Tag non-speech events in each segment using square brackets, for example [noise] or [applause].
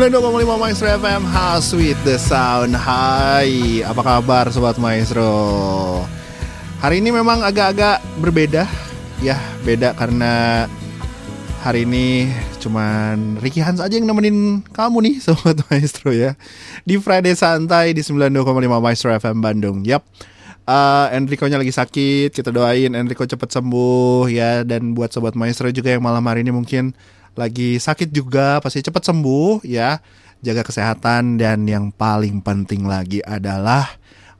92,5 Maestro FM How sweet the sound. Hai Apa kabar Sobat Maestro? Hari ini memang agak-agak berbeda. Ya beda karena Hari ini cuman Ricky Hans aja yang nemenin kamu nih [laughs] Sobat Maestro ya. Di Friday Santai di 92,5 Maestro FM Bandung. Yap. Eh, Enrico-nya lagi sakit, kita doain Enrico cepat sembuh ya. Dan buat sobat maestro juga yang malam hari ini mungkin lagi sakit juga pasti cepat sembuh ya. Jaga kesehatan dan yang paling penting lagi adalah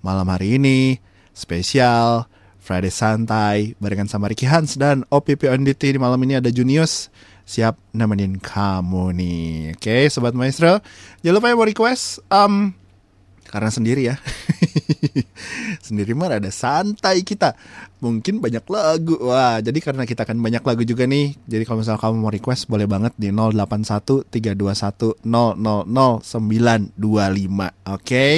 malam hari ini spesial Friday santai barengan sama Ricky Hans dan OPP ONDT di malam ini ada Junius siap nemenin kamu nih. Oke, sobat maestro, jangan lupa ya mau request um, karena sendiri ya. [laughs] Sendiri mah ada santai kita. Mungkin banyak lagu. Wah jadi karena kita akan banyak lagu juga nih jadi kalau misalnya kamu mau request boleh banget di 081321000925 oke?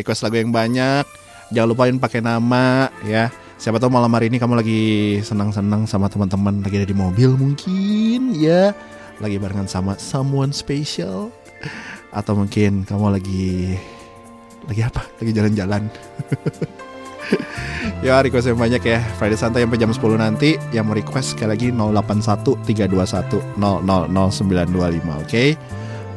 Request lagu yang banyak. Jangan lupain pakai nama ya. Siapa tahu malam hari ini kamu lagi senang-senang sama teman-teman lagi ada di mobil mungkin ya. Lagi barengan sama someone special. Atau mungkin kamu lagi lagi apa? Lagi jalan-jalan. [laughs] ya request yang banyak ya. Friday Santai sampai jam 10 nanti. Yang mau request sekali lagi 081321000925 Oke?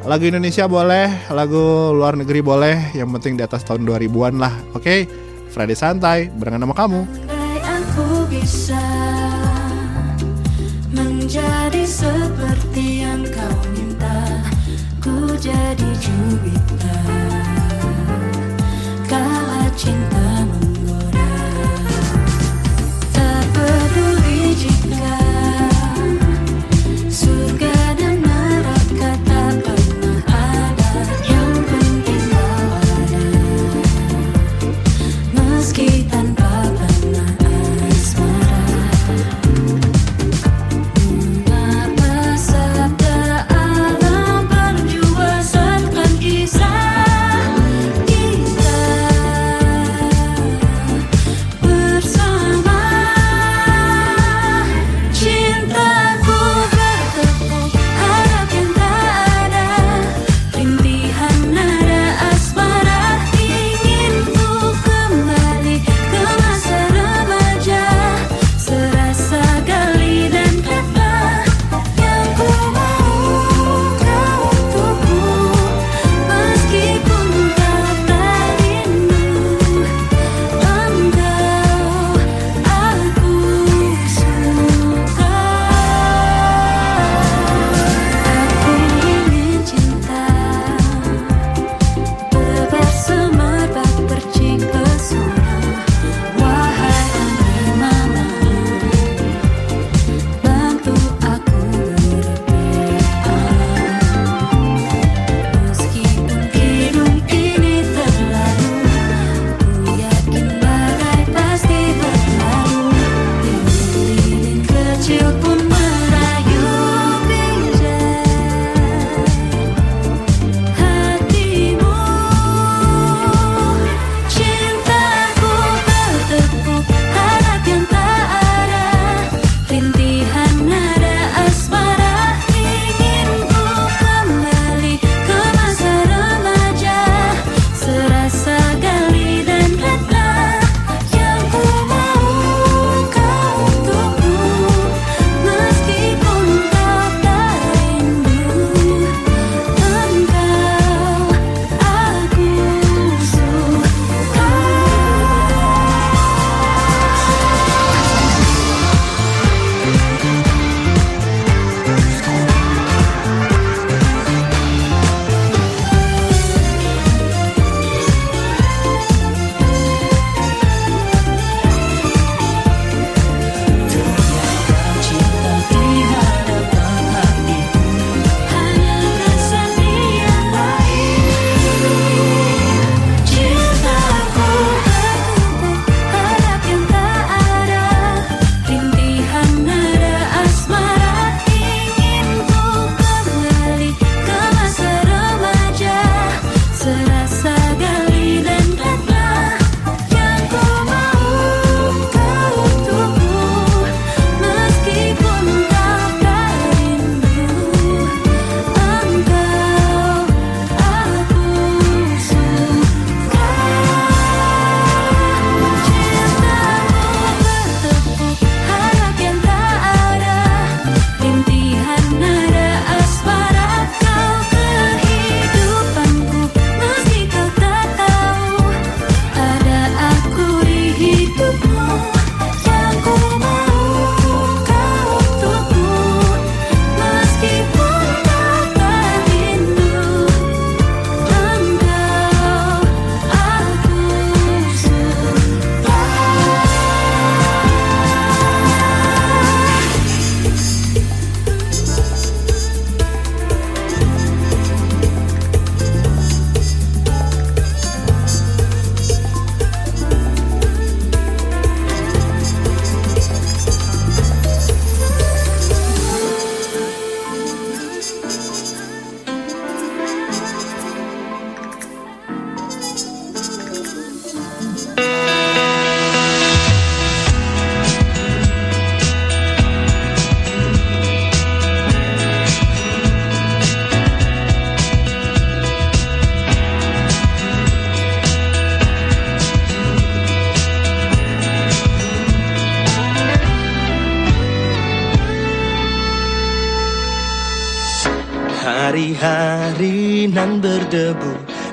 Lagu Indonesia boleh Lagu luar negeri boleh. Yang penting di atas tahun 2000an lah Oke? Friday Santai Barengan sama kamu. Aku bisa menjadi seperti Kala cinta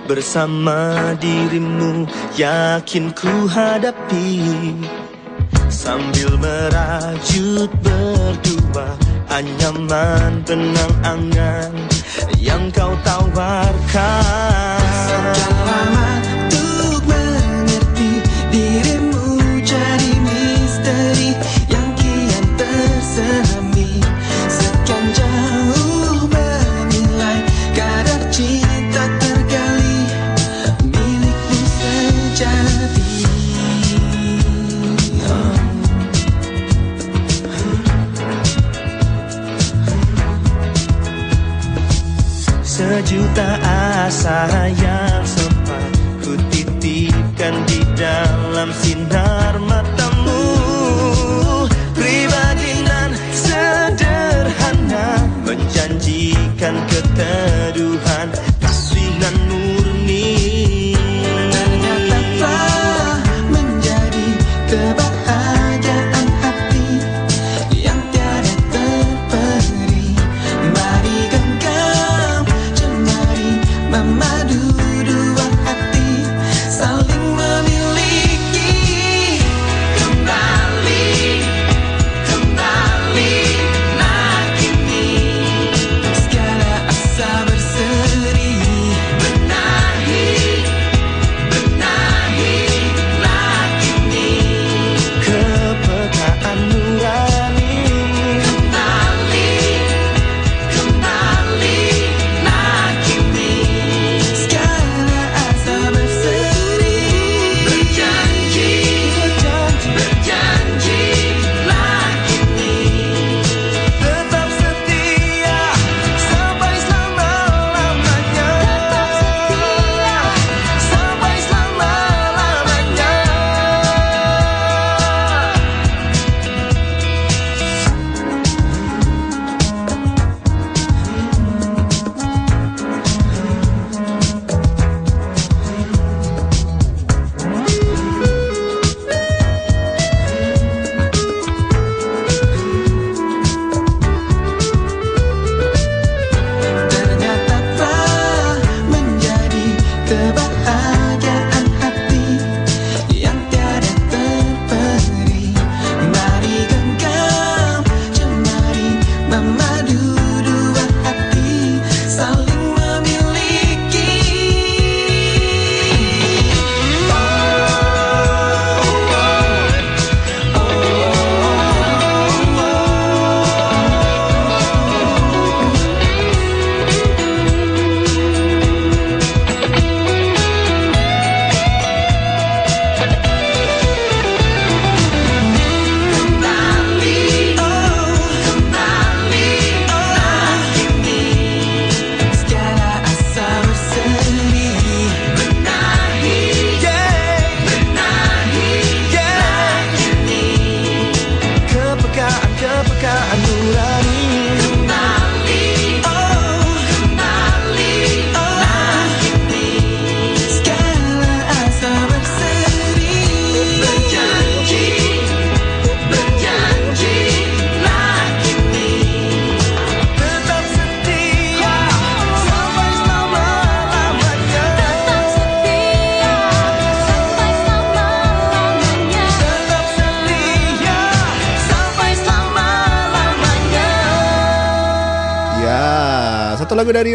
bersama dirimu yakin ku hadapi sambil merajut berdua anyaman benang angan yang kau tawarkan.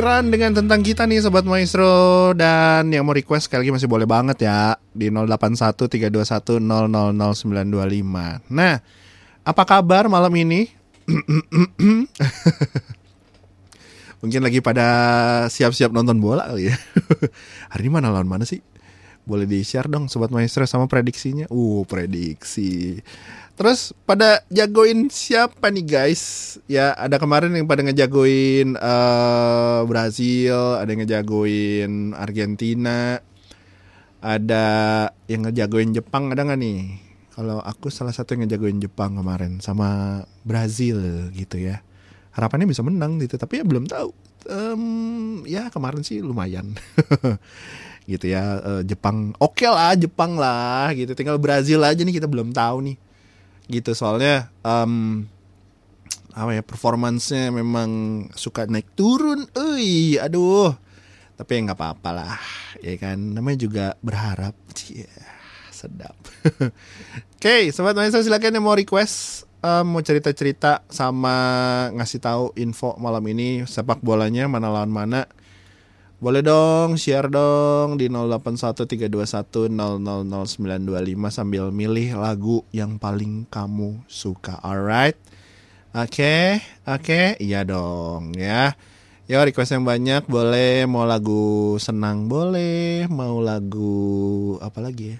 Satu lagu dari Ran dengan tentang kita nih Sobat Maestro. Dan yang mau request sekali lagi masih boleh banget ya Di 081 321 000925 Nah, apa kabar malam ini? [clears throat] Mungkin lagi pada siap-siap nonton bola kali ya. [laughs] Hari ini mana lawan mana sih? Boleh di-share dong Sobat Maestro sama prediksinya. Uh, prediksi Terus pada jagoin siapa nih guys? Ya ada kemarin yang pada ngejagoin eh, Brazil, ada yang ngejagoin Argentina, ada yang ngejagoin Jepang ada nggak nih? Kalau aku salah satu yang ngejagoin Jepang kemarin sama Brazil gitu ya. Harapannya bisa menang gitu, tapi ya belum tahu. Em, ya kemarin sih lumayan. [laughs] gitu ya eh, Jepang oke lah Jepang lah gitu tinggal Brazil aja nih kita belum tahu nih gitu soalnya em, apa ya performancenya memang suka naik turun, Ui, aduh. Tapi ya nggak apa-apa lah, ya kan. Namanya juga berharap, Cie, sedap. [laughs] Oke, sobat maestro silakan yang mau request, eh, mau cerita-cerita sama ngasih tahu info malam ini sepak bolanya mana lawan mana. Boleh dong share dong di 081321000925 sambil milih lagu yang paling kamu suka. Alright. Oke, oke, iya dong ya. Ya request yang banyak boleh mau lagu senang boleh, mau lagu apa lagi ya?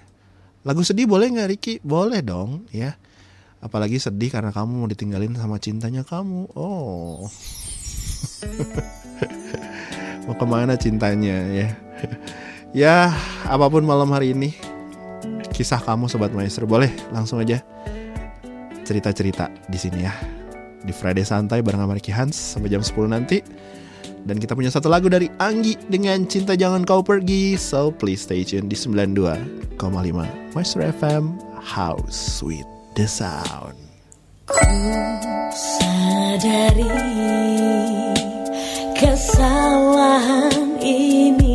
Lagu sedih boleh nggak Riki? Boleh dong ya. Apalagi sedih karena kamu mau ditinggalin sama cintanya kamu. Oh. [laughs] mau ke mana cintanya ya? [laughs] ya apa pun malam hari ini kisah kamu sobat maestro boleh langsung aja cerita-cerita di sini ya di Friday Santai bareng sama Ricky Hans sampai jam 10 nanti. Dan kita punya satu lagu dari Anggi dengan Cinta Jangan Kau Pergi. So please stay tune di 92,5 Maestro FM House with the Sound. sadari kesalahan ini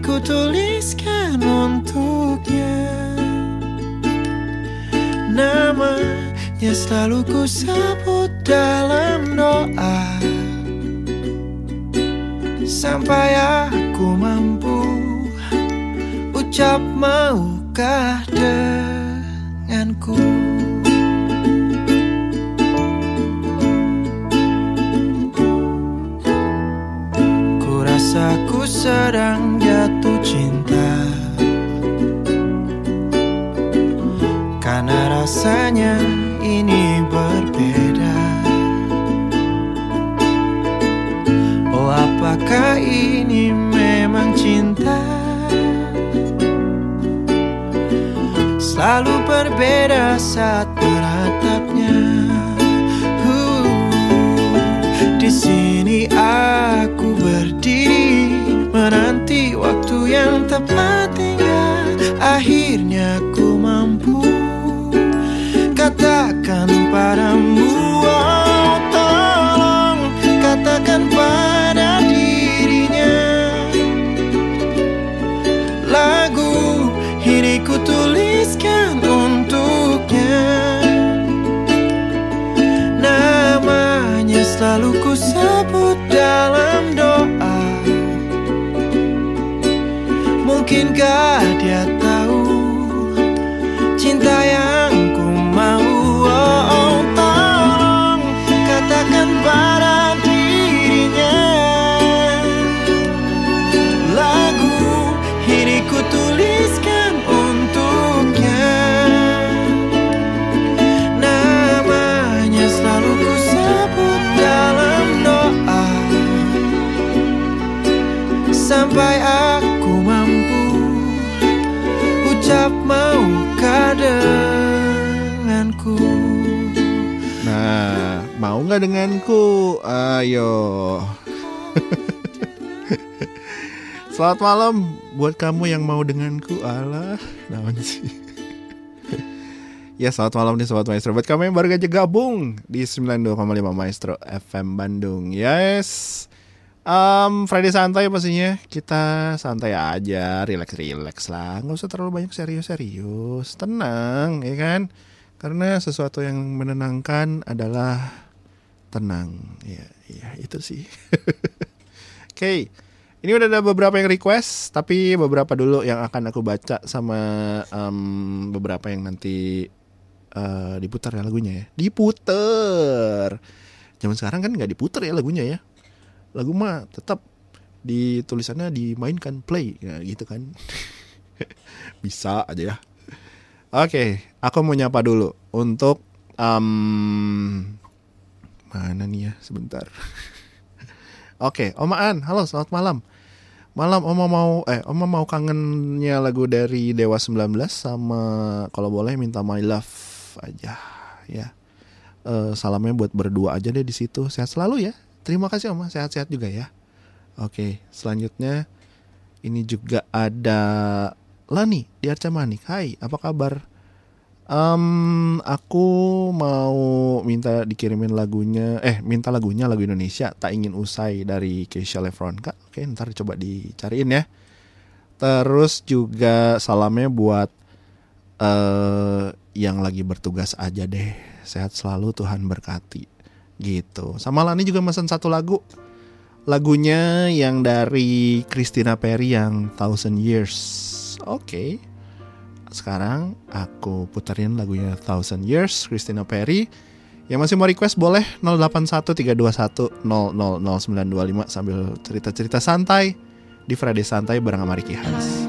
ku tuliskan untuknya. Namanya selalu ku sebut dalam doa. Sampai aku mampu Ucap maukah denganku. Ku rasa ku sedang cinta. Karena rasanya ini berbeda. Oh apakah ini memang cinta? Selalu berbeda saat yang tepat hingga akhirnya ku mampu. Katakan padamu oh, tolong katakan pada dirinya. Lagu ini ku tuliskan untuknya. Namanya selalu ku Mungkinkah dia tahu cinta yang mau nggak denganku? Ayo. [laughs] Selamat malam buat kamu yang mau denganku. Alah, naon sih? [laughs] ya, selamat malam nih Sobat Maestro. Buat kamu yang baru aja gabung di 92,5 Maestro FM Bandung. Yes. Um, Friday santai pastinya Kita santai aja Relax-relax lah nggak usah terlalu banyak serius-serius Tenang ya kan Karena sesuatu yang menenangkan adalah tenang. Ya, ya itu sih. [laughs] Oke. Ini udah ada beberapa yang request, tapi beberapa dulu yang akan aku baca sama em, beberapa yang nanti eh, diputar ya lagunya ya. Diputer. Zaman sekarang kan nggak diputer ya lagunya ya. Lagu mah tetap di tulisannya dimainkan play ya, gitu kan. [laughs] Bisa aja ya. Oke, aku mau nyapa dulu untuk em, mana nih ya sebentar. [laughs] Oke, Oma An, halo selamat malam. Malam Oma mau eh Oma mau kangennya lagu dari Dewa 19 sama kalau boleh minta My Love aja ya. Eh, salamnya buat berdua aja deh di situ. Sehat selalu ya. Terima kasih Oma, sehat-sehat juga ya. Oke, selanjutnya ini juga ada Lani di Arca Manik. Hai, apa kabar? Em, aku mau minta dikirimin lagunya, eh minta lagunya lagu Indonesia tak ingin usai dari Keisha Lefronka. Oke, ntar coba dicariin ya. Terus juga salamnya buat eh yang lagi bertugas aja deh. Sehat selalu Tuhan berkati. Gitu. Sama Lani juga mesen satu lagu. Lagunya yang dari Christina Perry yang Thousand Years. Oke sekarang aku puterin lagunya Thousand Years Christina Perry yang masih mau request boleh 081321000925 sambil cerita-cerita santai di Friday Santai bareng sama Ricky Hans.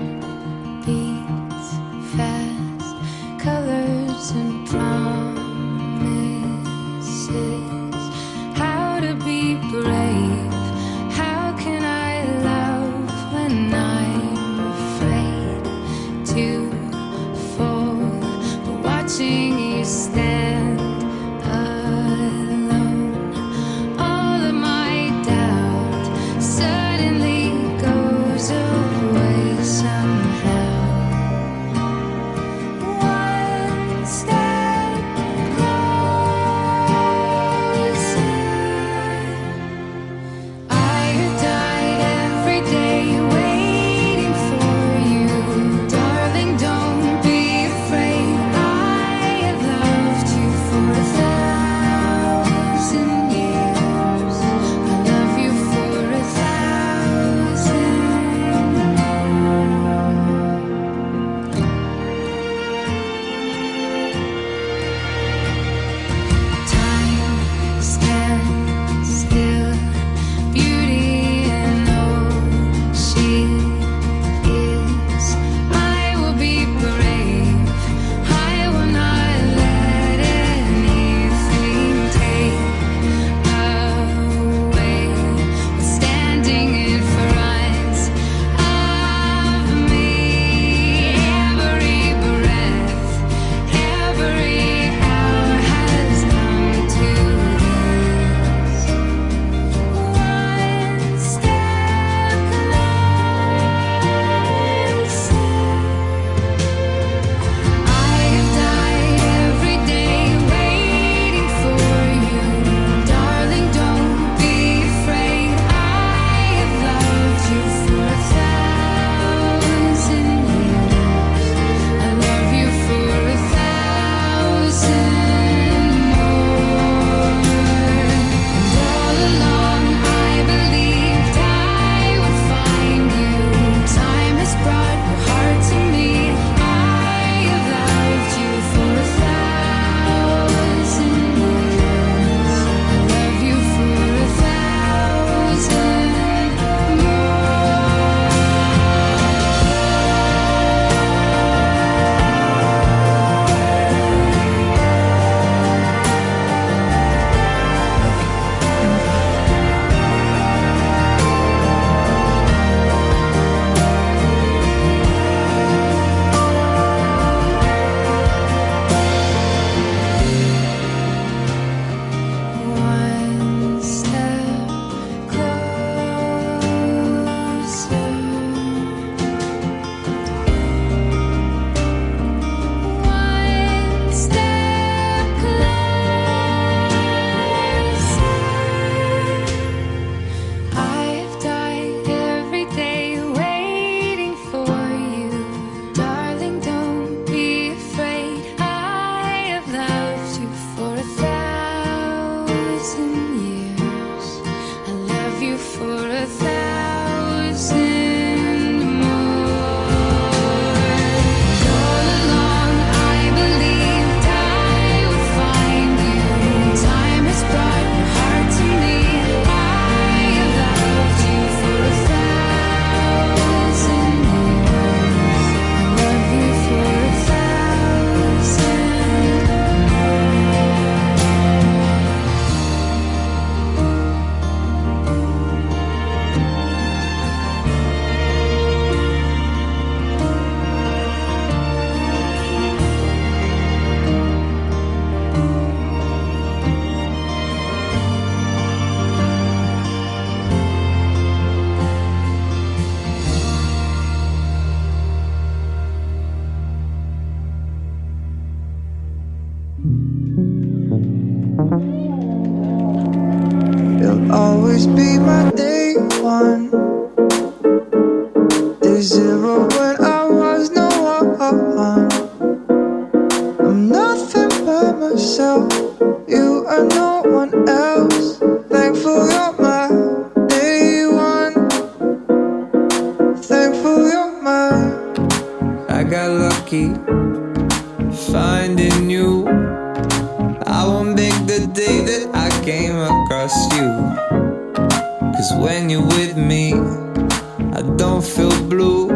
With me, I don't feel blue.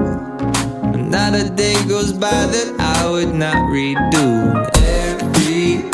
Not a day goes by that I would not redo. Everybody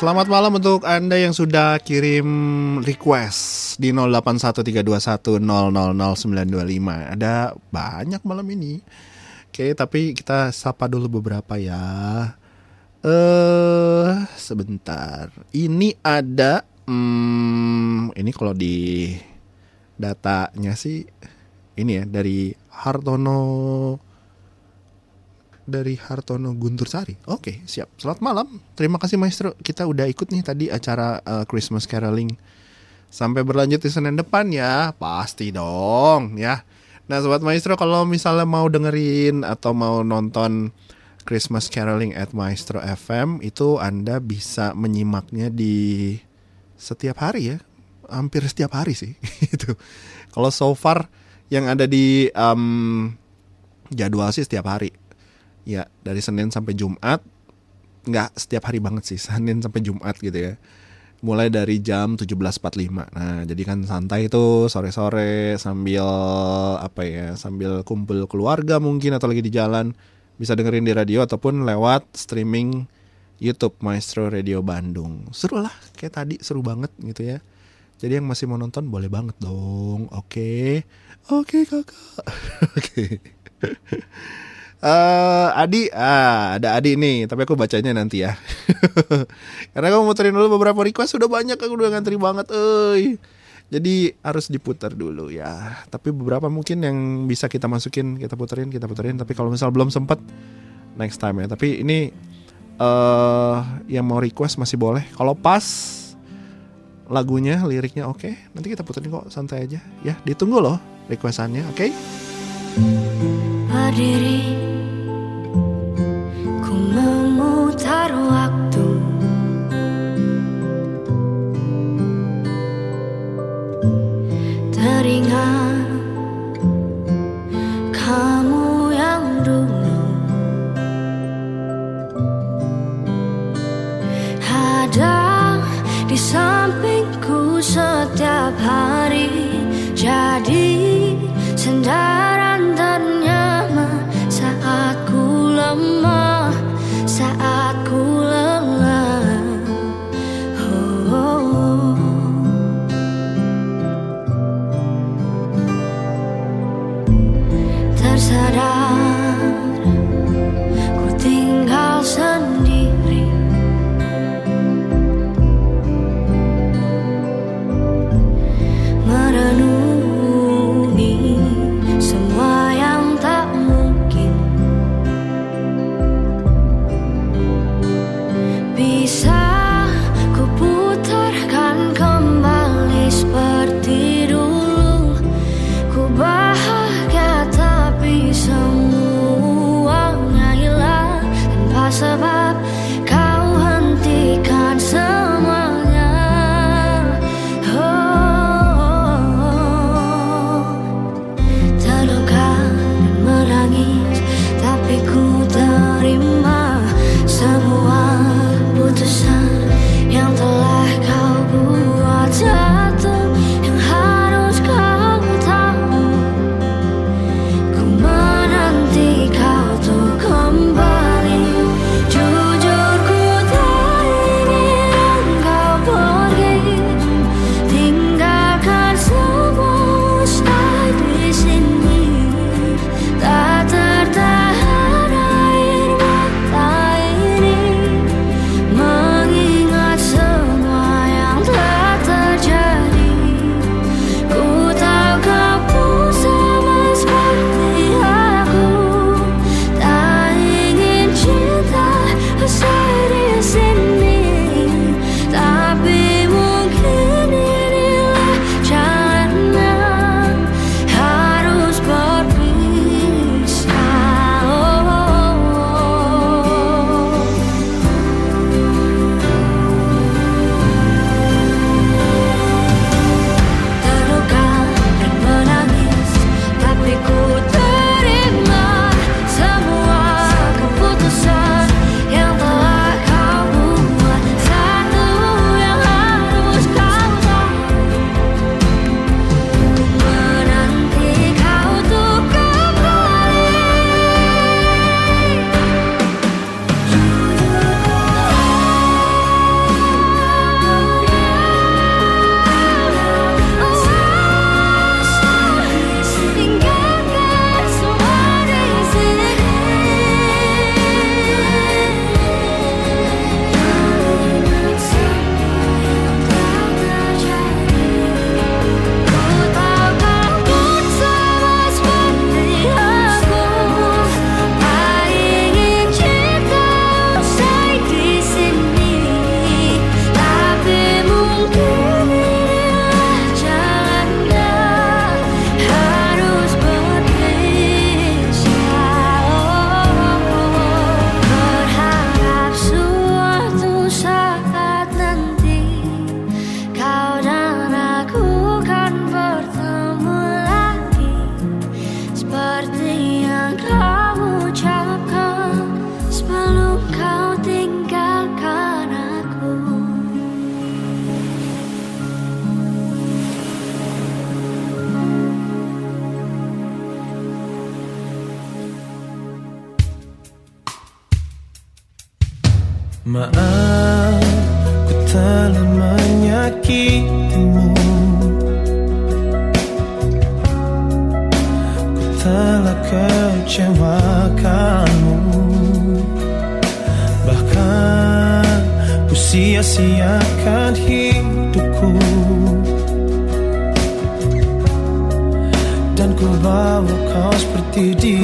Selamat malam untuk Anda yang sudah kirim request di 081321000925. Ada banyak malam ini. Oke, tapi kita sapa dulu beberapa ya. Eh, sebentar. Ini ada hmm, ini kalau di datanya sih ini ya dari Hartono dari Hartono Guntur Sari. Oke, siap. Selamat malam. Terima kasih Maestro. Kita udah ikut nih tadi acara uh, Christmas Caroling. Sampai berlanjut di Senin depan ya. Pasti dong ya. Nah, sobat Maestro kalau misalnya mau dengerin atau mau nonton Christmas Caroling at Maestro FM itu Anda bisa menyimaknya di setiap hari ya. Hampir setiap hari sih [laughs] itu. Kalau so far yang ada di um, jadwal sih setiap hari. Ya, dari Senin sampai Jumat. Nggak setiap hari banget sih, [laughs] Senin sampai Jumat gitu ya. Mulai dari jam 17.45. Nah, jadi kan santai itu sore-sore sambil apa ya, sambil kumpul keluarga mungkin atau lagi di jalan bisa dengerin di radio ataupun lewat streaming YouTube Maestro Radio Bandung. Seru lah, kayak tadi seru banget gitu ya. Jadi yang masih mau nonton boleh banget dong. Oke. Oke, Kakak. [laughs] Oke. Uh, Adi, ah ada Adi nih, tapi aku bacanya nanti ya. [laughs] Karena aku muterin dulu beberapa request sudah banyak aku udah ngantri banget, eh. Jadi harus diputar dulu ya. Tapi beberapa mungkin yang bisa kita masukin, kita puterin, kita puterin. Tapi kalau misal belum sempat, next time ya. Tapi ini uh, yang mau request masih boleh. Kalau pas lagunya, liriknya oke, okay. nanti kita puterin kok santai aja. Ya ditunggu loh requestannya, oke? Okay? diri. Ku memutar waktu. Teringat Kamu yang dulu. Ada di sampingku setiap hari. Jadi sendal my mind Maaf, ku telah menyakitimu. Ku telah kecewakanmu. Bahkan ku sia-siakan hidupku. Dan ku bawa kau seperti dia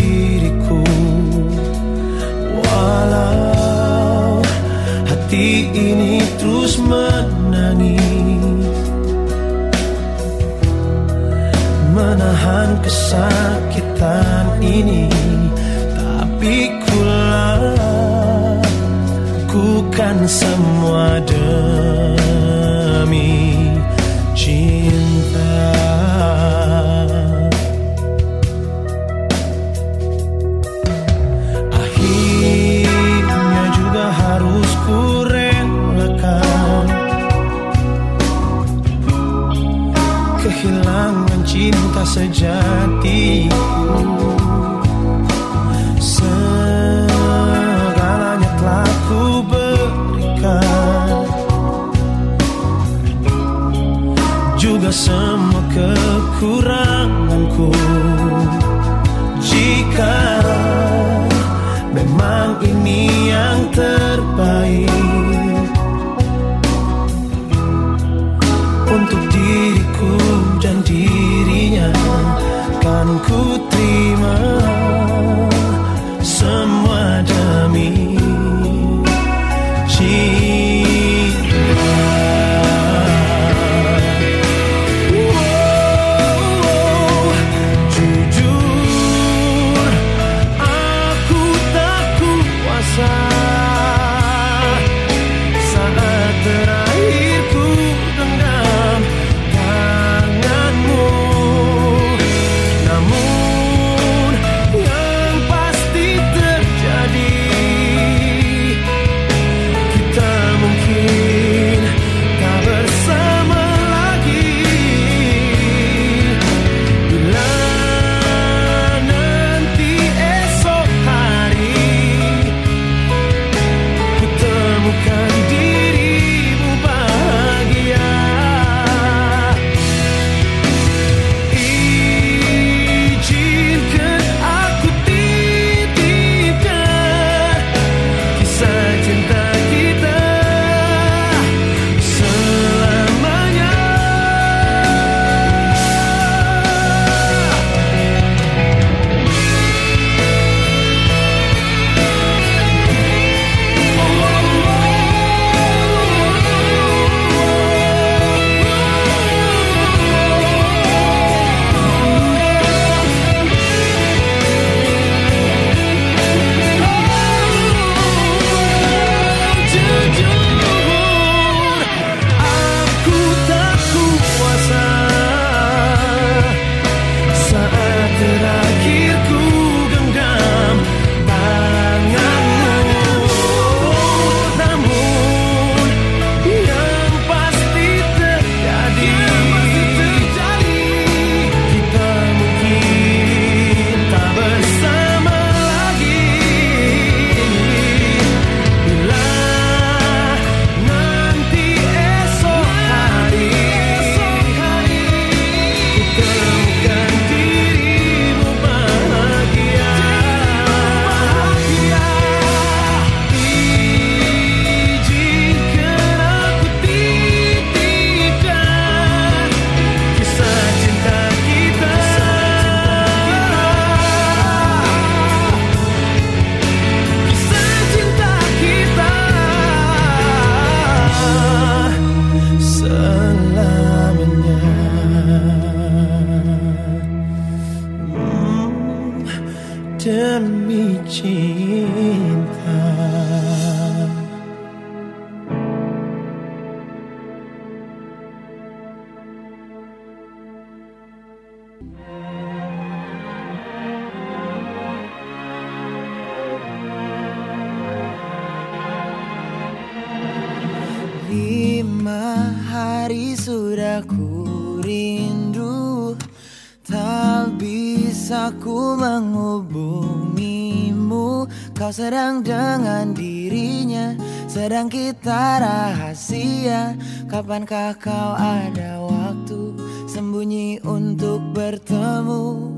Kapankah kau ada waktu sembunyi untuk bertemu?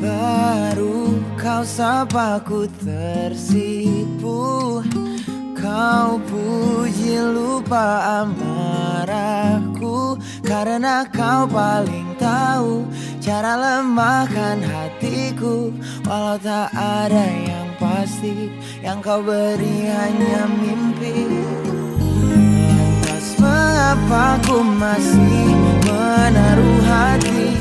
Baru kau sapa ku tersipu. Kau puji lupa amarahku. Karena kau paling tahu Cara lemahkan hatiku. Walau tak ada yang pasti Yang kau beri hanya mimpi. Mengapa ku masih menaruh hati?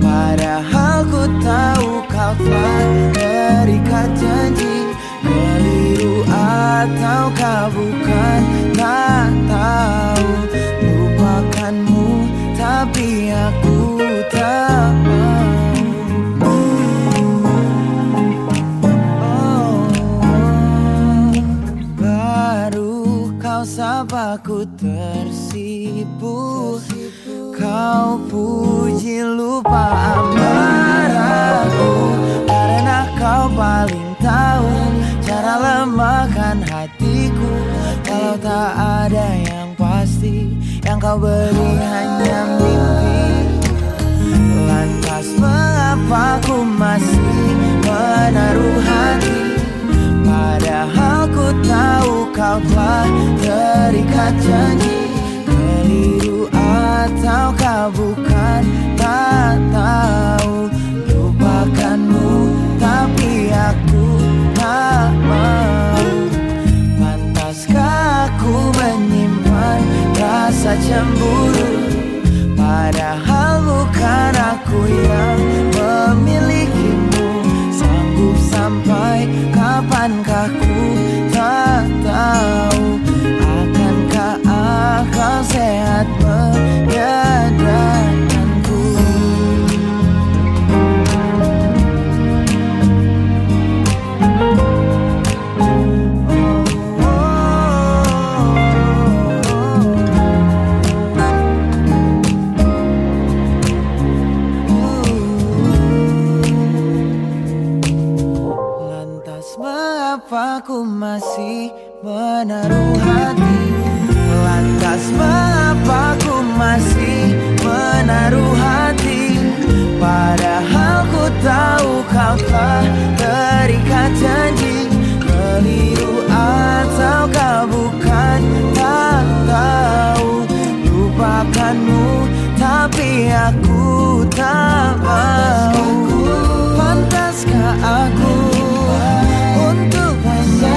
Padahal ku tahu kau telah terikat janji. Keliru ataukah bukan Tak tahu. Lupakanmu tapi aku kau sapaku tersipu. Kau puji lupa amarahku. Karena kau paling tahu Cara lemahkan hatiku. Kalau tak ada yang pasti Yang kau beri hanya mimpi. Lantas mengapa ku masih menaruh hati Padahal ku tahu kau telah terikat janji. Keliru ataukah bukan tak tahu. Lupakanmu tapi aku tak mau. Pantaskah aku menyimpan rasa cemburu? Padahal bukan aku yang kapankah ku tak tahu Akankah akal sehat menyadarkanku mengapa ku masih menaruh hati. Lantas mengapa ku masih menaruh hati? Padahal ku tahu kau telah terikat janji. Keliru ataukah bukan tak tahu. Lupakanmu tapi aku tak mau. Pantaskah aku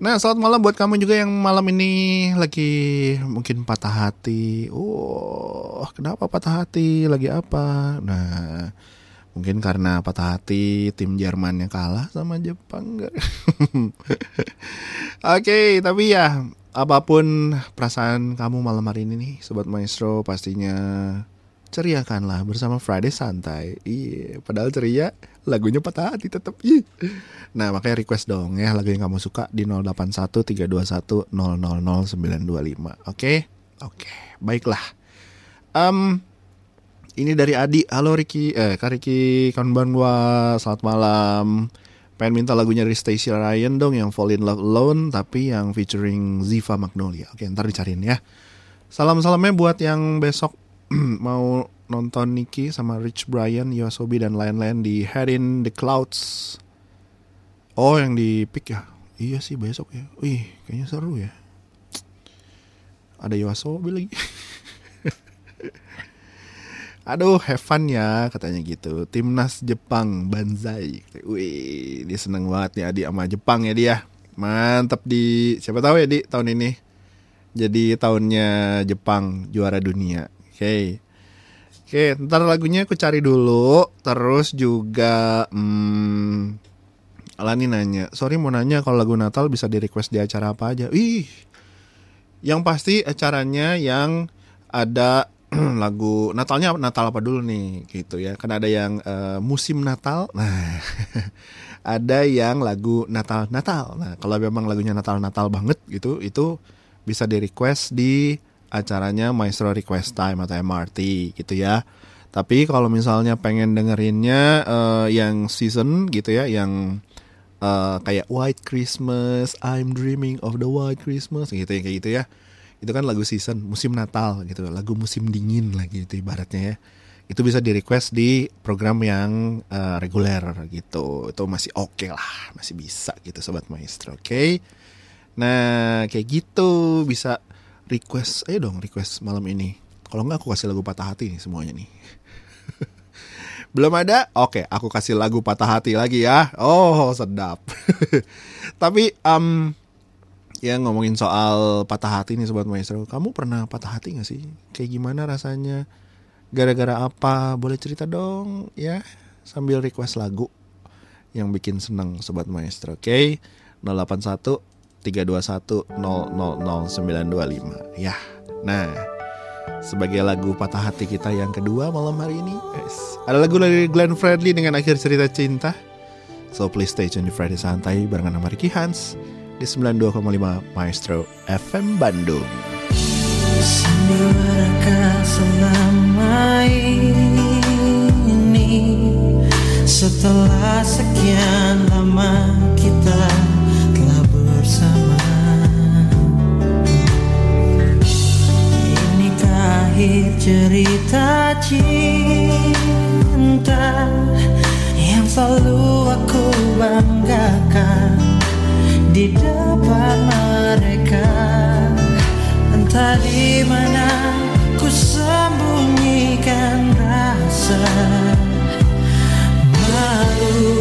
Nah, selamat malam buat kamu juga yang malam ini lagi mungkin patah hati. Oh, kenapa patah hati? Lagi apa? Nah, mungkin karena patah hati tim Jerman yang kalah sama Jepang. [laughs] Oke, tapi ya apa pun perasaan kamu malam hari ini nih, sobat maestro pastinya ceriakanlah bersama Friday santai. Iya, padahal ceria lagunya patah hati tetap. Ih. Nah, makanya request dong ya lagu yang kamu suka di 081321000925. Oke? Oke, baiklah. Em ini dari Adi. Halo Ricky, eh Kak Ricky, konbanwa. Selamat malam. Pengen minta lagunya dari Stacy Ryan dong yang Fall in Love Alone tapi yang featuring Ziva Magnolia. Oke, ntar dicariin ya. Salam-salamnya buat yang besok [clears throat] mau nonton Nicky sama Rich Brian, Yosobi dan lain-lain di Head in the Clouds. Oh, yang di Pick ya? Iya sih besok ya. Wih, kayaknya seru ya. Ada Yosobi lagi. [laughs] Aduh, have fun ya katanya gitu. Timnas Jepang Banzai. Wih, dia seneng banget nih Adi sama Jepang ya dia. Mantap di siapa tahu ya di tahun ini. Jadi tahunnya Jepang juara dunia. Oke. Oke, ntar lagunya aku cari dulu. Terus juga hmm, Alani nanya, sorry mau nanya kalau lagu Natal bisa di request di acara apa aja? Ih, yang pasti acaranya yang ada [clears throat] lagu Natalnya Natal apa dulu nih gitu ya. Kan ada yang eh, musim Natal. [laughs] Nah, ada yang lagu Natal Natal. Nah, kalau memang lagunya Natal Natal banget gitu, itu bisa di request di acaranya Maestro Request Time atau MRT gitu ya. Tapi kalau misalnya pengen dengerinnya eh, yang season gitu ya, yang eh, kayak White Christmas, I'm dreaming of the White Christmas gitu ya kayak gitu ya. Itu kan lagu season, musim Natal gitu, lagu musim dingin lagi gitu ibaratnya ya. Itu bisa di request di program yang eh, reguler gitu. Itu masih oke lah, masih bisa gitu sobat maestro, oke? Nah, kayak gitu bisa request ayo dong request malam ini. Kalau enggak aku kasih lagu patah hati nih semuanya nih. [laughs] Belum ada? Oke, aku kasih lagu patah hati lagi ya. Oh, sedap. [laughs] Tapi um, ya ngomongin soal patah hati nih sobat maestro, kamu pernah patah hati gak sih? Kayak gimana rasanya? Gara-gara apa? Boleh cerita dong ya sambil request lagu yang bikin seneng sobat maestro. Oke, 081 321 000925 ya. Nah, sebagai lagu patah hati kita yang kedua malam hari ini. Yes. Ada lagu dari Glenn Fredly dengan akhir cerita cinta. So please stay tune di Friday Santai barengan sama Ricky Hans di 92,5 Maestro FM Bandung. Setelah sekian lama kita akhir cerita cinta Yang selalu aku banggakan Di depan mereka Entah di mana ku sembunyikan rasa malu.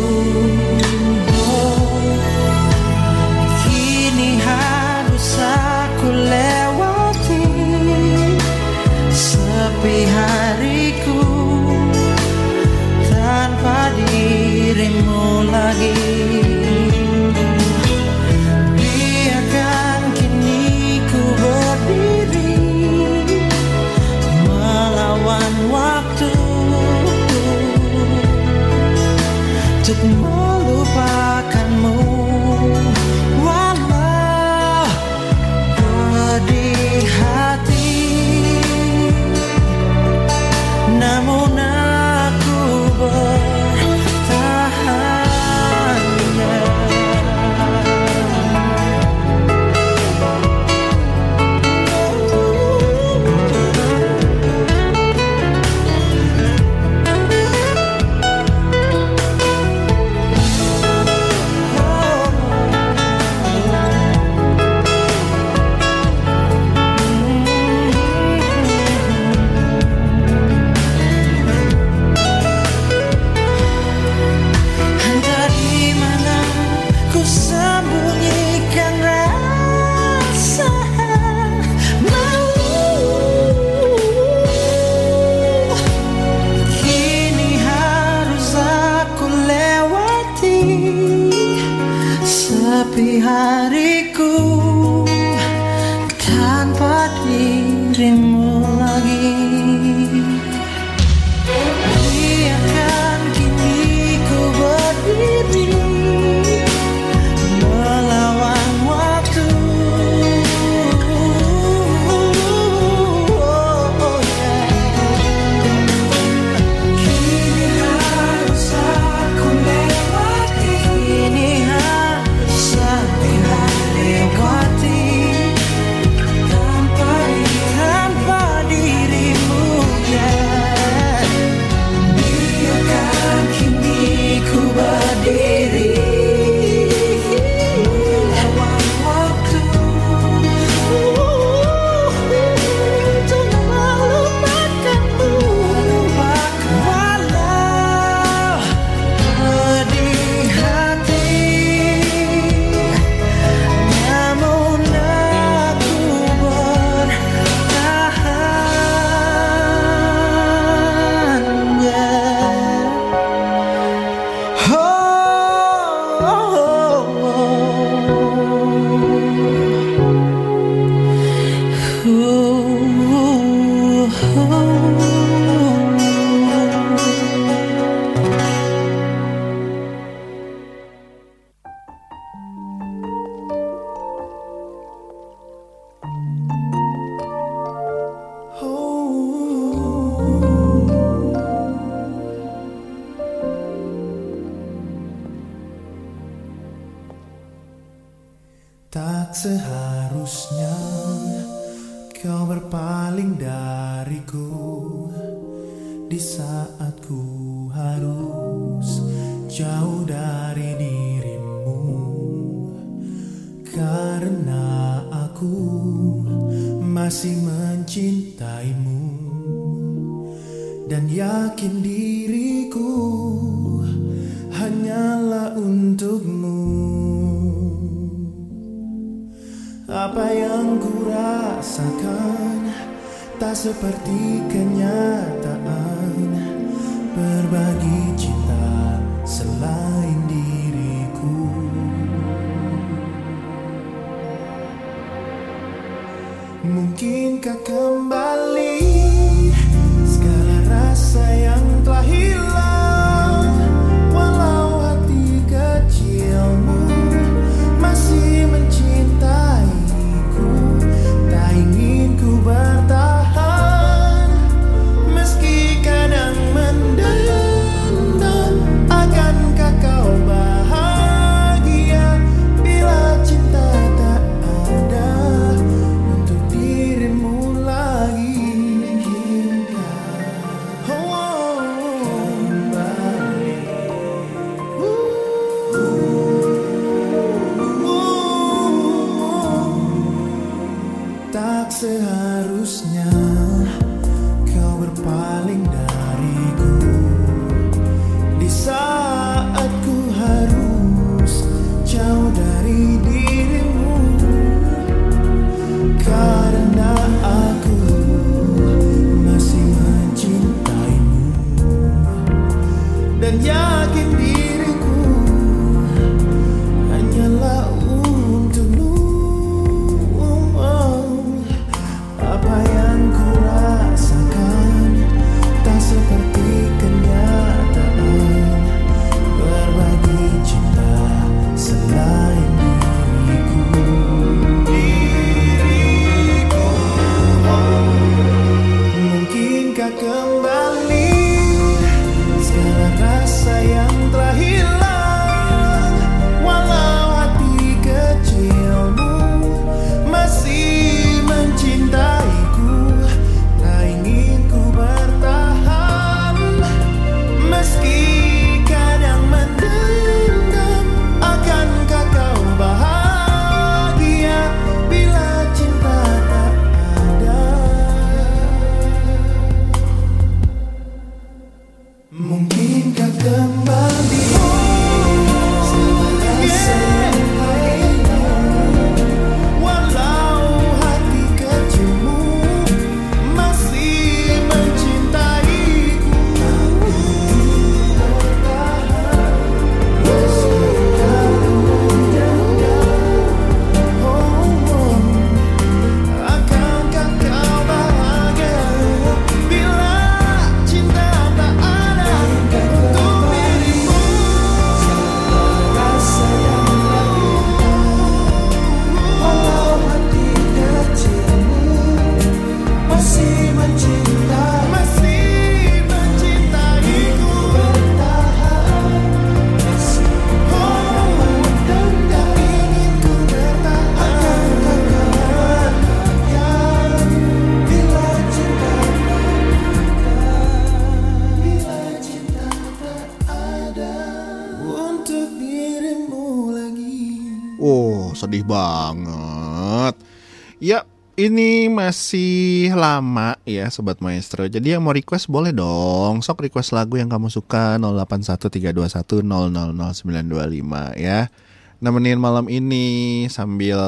Iya, Sobat Maestro. Jadi yang mau request boleh dong. Sok request lagu yang kamu suka 081321000925 ya. Nemenin malam ini sambil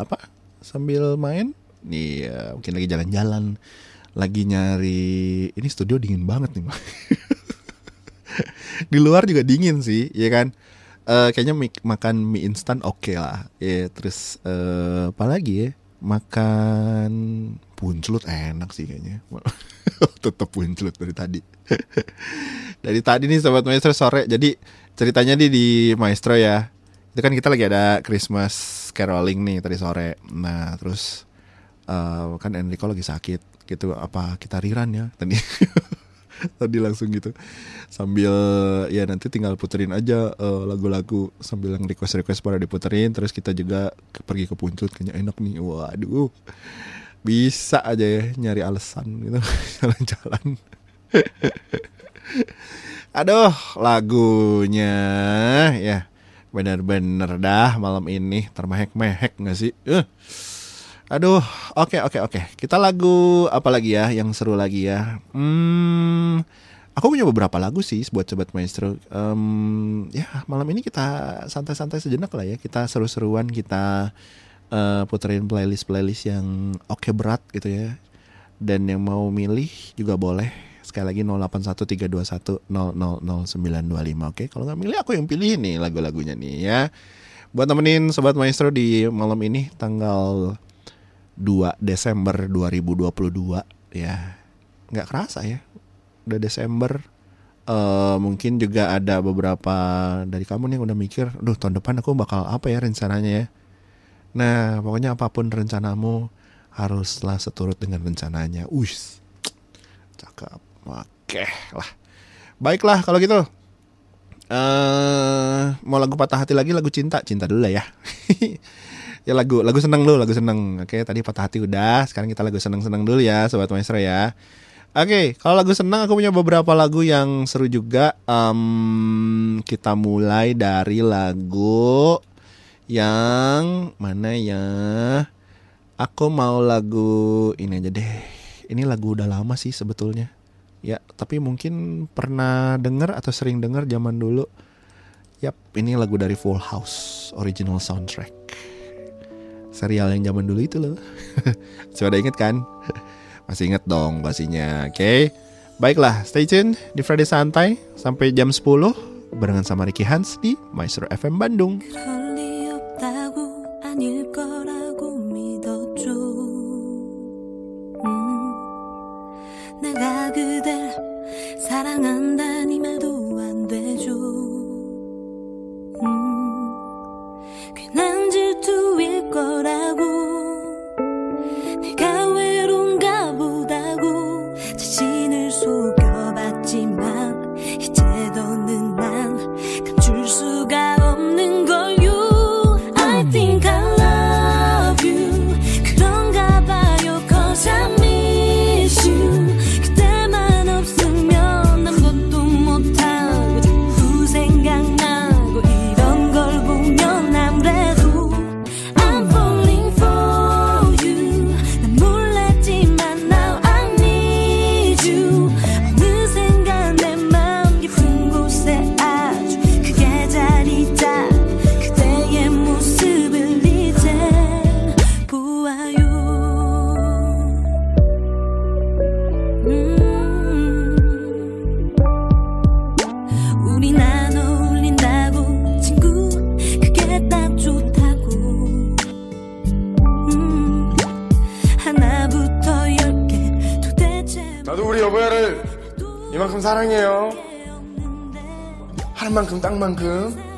apa? Sambil main? Iya mungkin lagi jalan-jalan. Lagi nyari Ini studio dingin banget nih [laughs] Di luar juga dingin sih ya kan? Uh, Kayaknya mie, makan mie instan oke okay lah. Ya, Terus uh, apa lagi ya? makan buncelut enak sih kayaknya. [laughs] Tetap buncelut dari tadi. [laughs] Dari tadi nih sobat maestro sore. Jadi ceritanya di di maestro ya. Itu kan kita lagi ada Christmas caroling nih tadi sore. Nah terus uh, kan Enrico lagi sakit. Gitu apa kita riran ya? Tadi. [laughs] [laughs] tadi langsung gitu. Sambil ya nanti tinggal puterin aja eh, lagu-lagu uh, sambil yang request request pada diputerin. Terus kita juga pergi ke puncut kayaknya enak nih. Waduh bisa aja ya nyari alasan gitu. [laughs] Jalan-jalan. [laughs] Aduh lagunya ya. Bener-bener dah malam ini. Termehek-mehek nggak sih? Uh. Aduh, oke oke oke. Kita lagu apa lagi ya yang seru lagi ya? Hmm, aku punya beberapa lagu sih buat sobat maestro. Em, ya malam ini kita santai-santai sejenak lah ya. Kita seru-seruan kita eh, puterin playlist-playlist yang oke berat gitu ya. Dan yang mau milih juga boleh. Sekali lagi 081321000925 oke. Kalau nggak milih aku yang pilih nih lagu-lagunya nih ya. Buat temenin sobat maestro di malam ini tanggal 2 Desember 2022 ya. Nggak kerasa ya. Udah Desember eh mungkin juga ada beberapa dari kamu nih yang udah mikir, "Duh, tahun depan aku bakal apa ya rencananya ya?" Nah, pokoknya apa pun rencanamu haruslah seturut dengan rencananya. Ush. Cakep. Oke lah. Baiklah kalau gitu. eh mau lagu patah hati lagi lagu cinta, cinta dulu lah ya. [laughs] ya lagu lagu seneng dulu, lagu seneng. Oke, tadi patah hati udah, sekarang kita lagu seneng-seneng dulu ya, sobat maestro ya. Oke, kalau lagu seneng aku punya beberapa lagu yang seru juga. Em, kita mulai dari lagu yang mana ya? Aku mau lagu ini aja deh. Ini lagu udah lama sih sebetulnya. Ya, tapi mungkin pernah denger atau sering denger zaman dulu. Yap, ini lagu dari Full House, original soundtrack Serial yang zaman dulu itu loh. [laughs] Sudah inget kan? Masih inget dong pastinya, oke? Baiklah, stay tune di Friday Santai sampai jam 10 barengan sama Ricky Hans di Maestro FM Bandung. 그럴 리 없다고 아닐 거라고 믿었죠. 음, 내가 그댈 사랑한다니 말도 안 되죠. 음, 괜한 질투일 거라고. 내가 외로운가 보다고. 자신을 속여봤지만 이제 더는 난 감출 수가 사랑해요. 할 만큼 딱 만큼.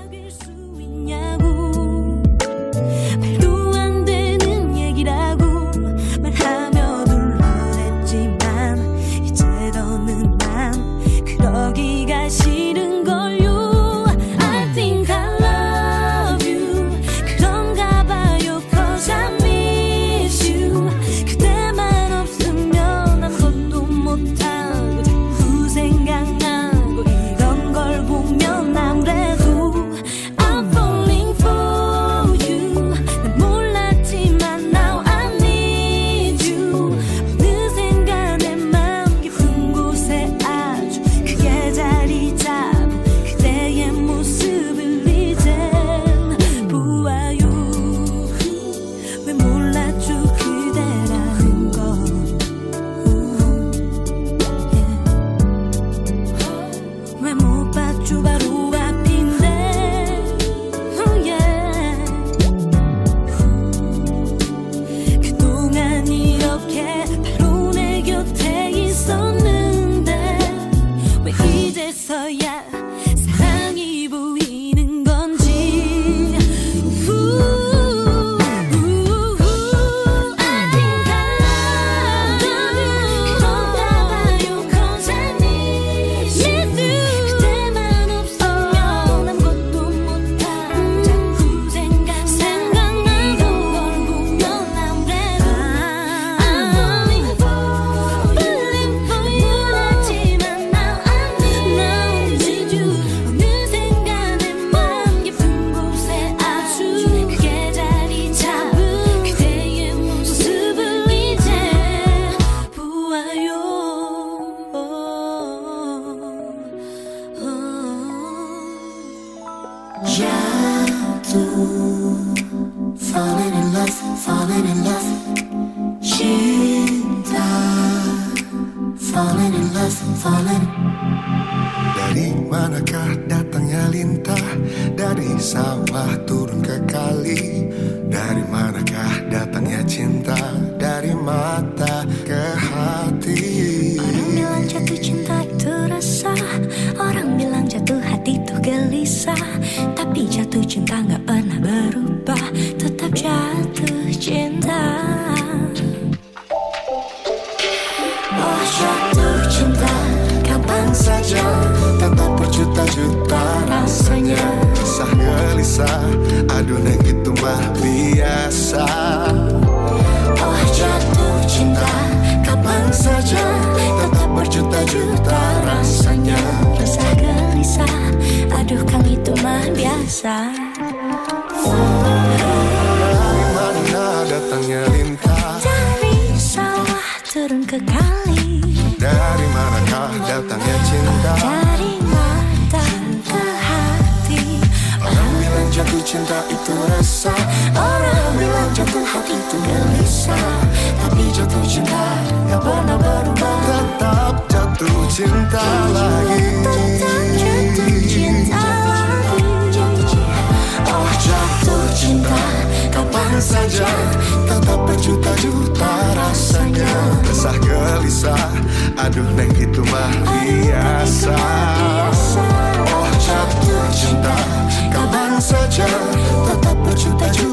I'm such a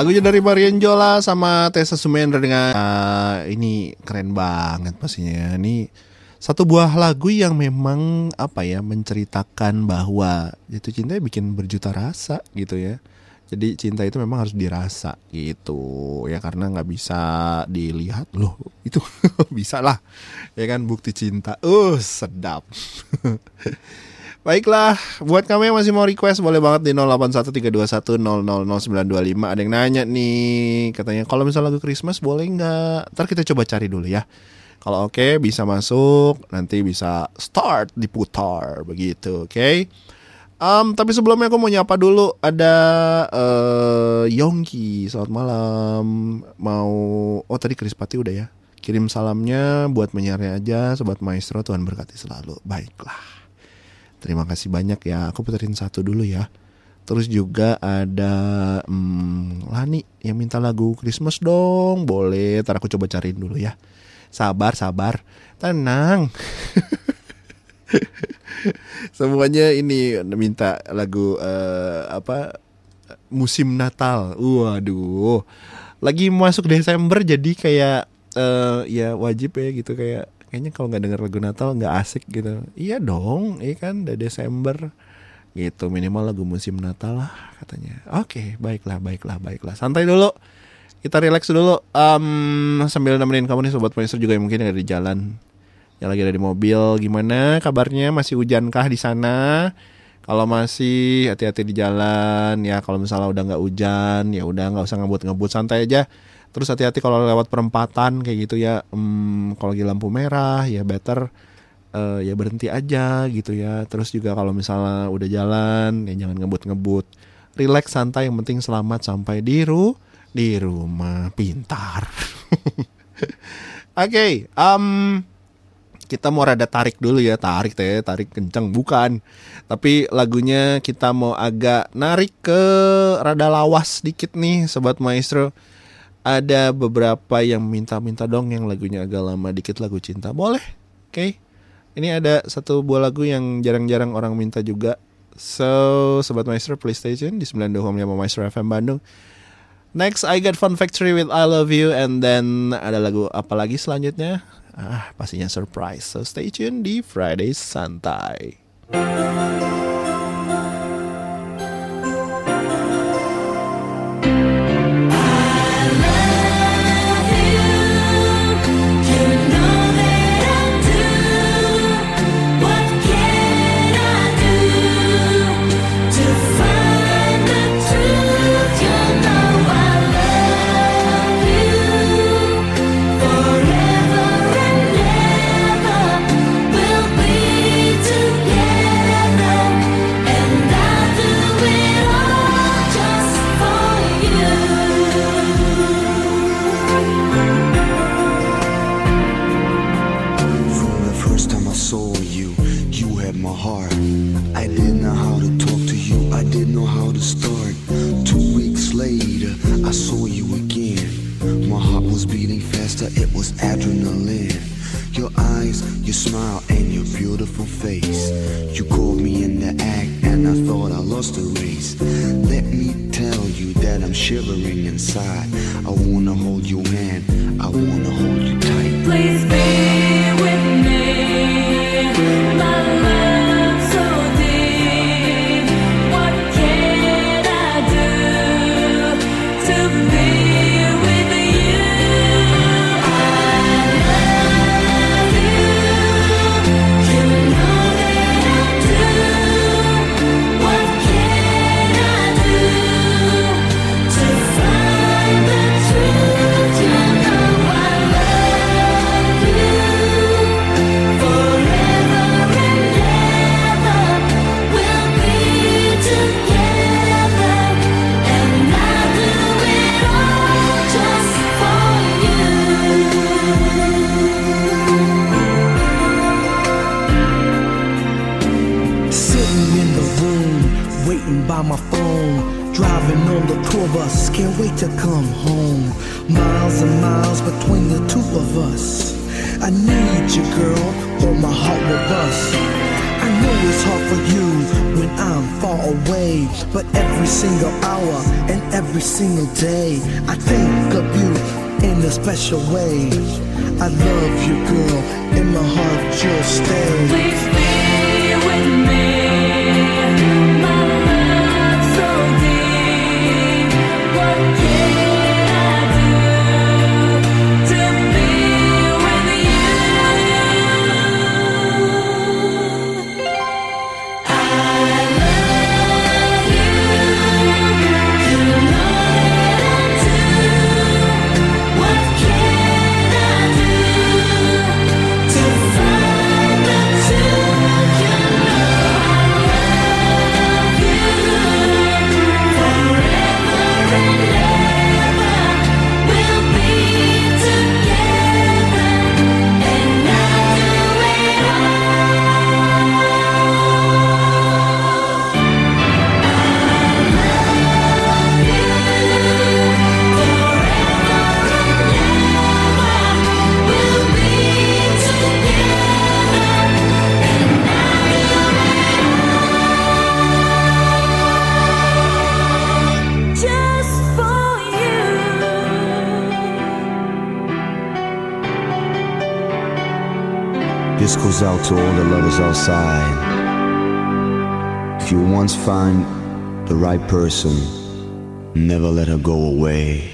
lagunya dari Marian Jola sama Tessa Sumendra dengan ah, ini keren banget pastinya. Ini satu buah lagu yang memang apa ya menceritakan bahwa jatuh cinta bikin berjuta rasa gitu ya. Jadi cinta itu memang harus dirasa gitu ya karena nggak bisa dilihat loh itu [laughs] bisa lah ya kan bukti cinta. Uh sedap. [laughs] Baiklah, buat kamu yang masih mau request boleh banget di 081321000925. Ada yang nanya nih, katanya kalau misalnya lagu Christmas boleh nggak? Ntar kita coba cari dulu ya. Kalau oke bisa masuk, nanti bisa start diputar begitu, oke? Em, tapi sebelumnya aku mau nyapa dulu ada eh Yongki, selamat malam. Mau oh tadi Krispati udah ya. Kirim salamnya buat menyiarnya aja, sobat maestro Tuhan berkati selalu. Baiklah. Terima kasih banyak ya. Aku puterin satu dulu ya. Terus juga ada hmm, Lani yang minta lagu Christmas dong. Boleh, ntar aku coba cariin dulu ya. Sabar, sabar. Tenang. [laughs] Semuanya ini minta lagu eh, apa musim Natal. Waduh. Lagi masuk Desember jadi kayak eh, ya wajib ya gitu kayak kayaknya kalau nggak denger lagu Natal nggak asik gitu. Iya dong, iya kan udah Desember gitu minimal lagu musim Natal lah katanya. Oke, baiklah, baiklah, baiklah. Santai dulu. Kita relax dulu Em, sambil nemenin kamu nih sobat Maestro juga yang mungkin ada di jalan yang lagi ada di mobil gimana kabarnya masih hujankah di sana kalau masih hati-hati di jalan ya kalau misalnya udah nggak hujan ya udah nggak usah ngebut-ngebut santai aja Terus hati-hati kalau lewat perempatan kayak gitu ya. Hmm, kalau lagi lampu merah ya better eh, ya berhenti aja gitu ya. Terus juga kalau misalnya udah jalan ya jangan ngebut-ngebut. Relax santai yang penting selamat sampai di ru di rumah pintar. [laughs] Oke, em, kita mau rada tarik dulu ya, tarik teh, tarik kenceng bukan. Tapi lagunya kita mau agak narik ke rada lawas dikit nih, sobat maestro. Ada beberapa yang minta-minta dong yang lagunya agak lama dikit lagu cinta. Boleh? Oke. Ini ada satu buah lagu yang jarang-jarang orang minta juga. So, sobat maestro PlayStation di 92.5 Maestro FM Bandung. Next, I Got Fun Factory with I Love You, and then ada lagu apa lagi selanjutnya? Ah, pastinya surprise. So stay tune di Friday Santai. It was adrenaline. Your eyes, your smile, and your beautiful face. You called me in the act, and I thought I lost the race. Let me tell you that I'm shivering inside. I wanna hold your hand, I wanna hold you tight. Please be with me. Can't wait to come home. Miles and miles between the two of us. I need you, girl, or my heart will bust. I know it's hard for you when I'm far away, but every single hour and every single day, I think of you in a special way. I love you, girl, in my heart you'll stay. Please be This goes out to all the lovers outside. If you once find the right person, never let her go away.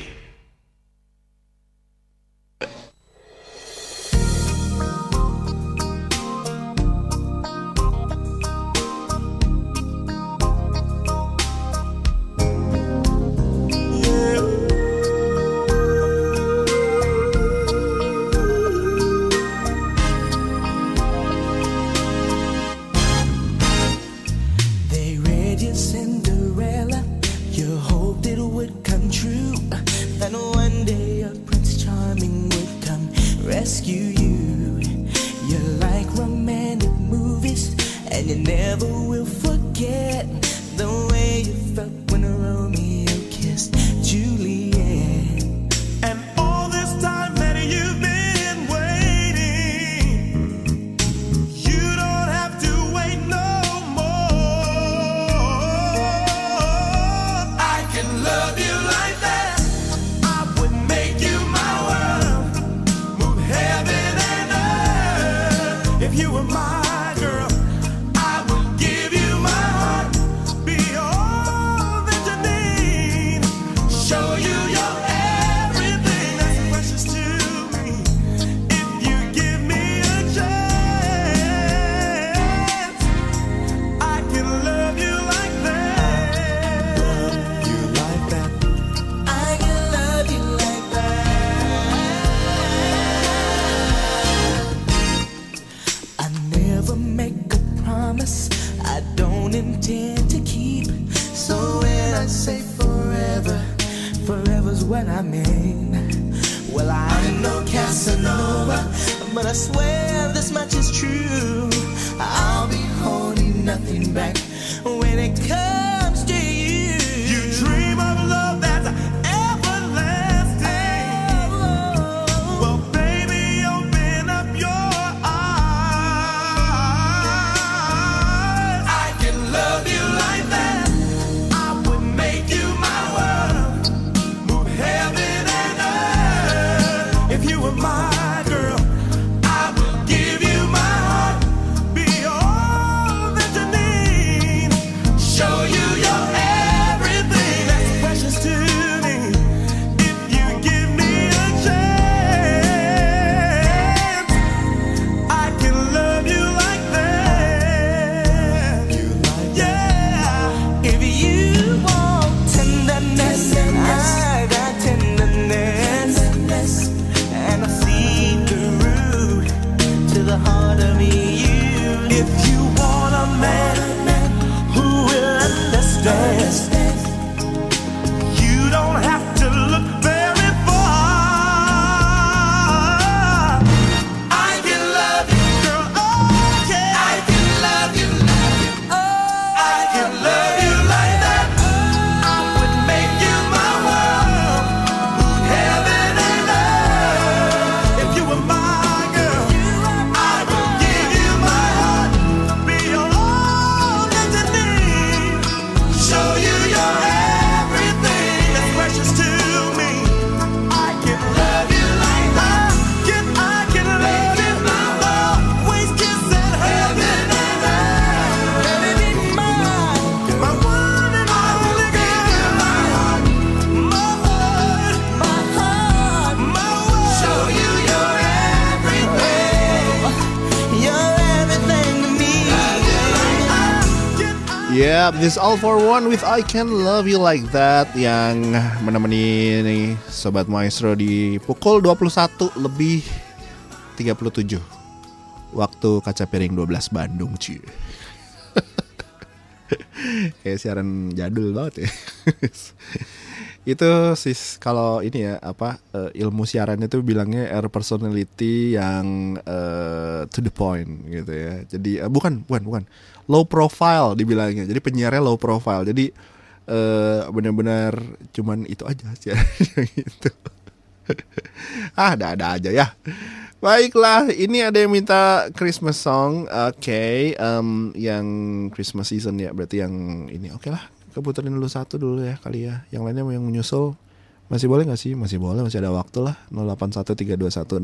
This all for one with I Can Love You Like That yang menemani nih sobat maestro di pukul 21 lebih 37 waktu kaca piring 12 Bandung cuy. [laughs] Kayak siaran jadul banget ya. Itu sis kalau ini ya apa eh, ilmu siaran itu bilangnya air personality yang eh, to the point gitu ya. Jadi eh, bukan bukan bukan low profile dibilangnya. Jadi penyiarnya low profile. Jadi eh benar-benar cuman itu aja sih [laughs] gitu. ah, ada-ada aja ya. Baiklah, ini ada yang minta Christmas song. Oke, em, yang Christmas season ya, berarti yang ini. Oke lah, keputerin dulu satu dulu ya kali ya. Yang lainnya mau yang menyusul masih boleh nggak sih? Masih boleh, masih ada waktu lah. 081321000925.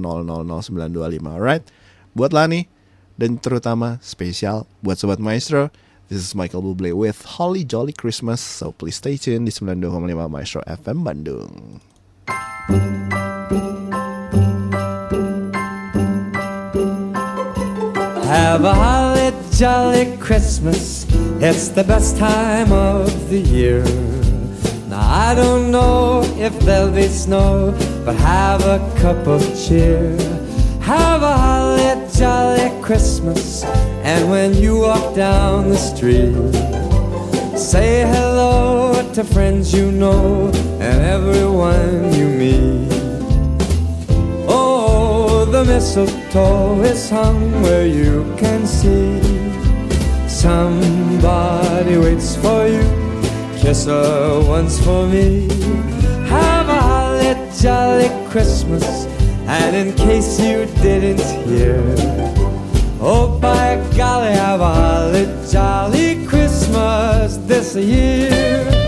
Alright, buat Lani dan terutama spesial buat sobat Maestro. This is Michael Bublé with Holly Jolly Christmas. So please stay tuned di 92,5 Maestro FM Bandung. Have a holly jolly Christmas. It's the best time of the year. Now I don't know if there'll be snow, but have a cup of cheer. Have a holly jolly Christmas. And when you walk down the street, say hello to friends you know and everyone you meet. Mistletoe is hung where you can see. Somebody waits for you. Kiss her once for me. Have a holly jolly Christmas. And in case you didn't hear, oh by golly, have a holly jolly Christmas this year.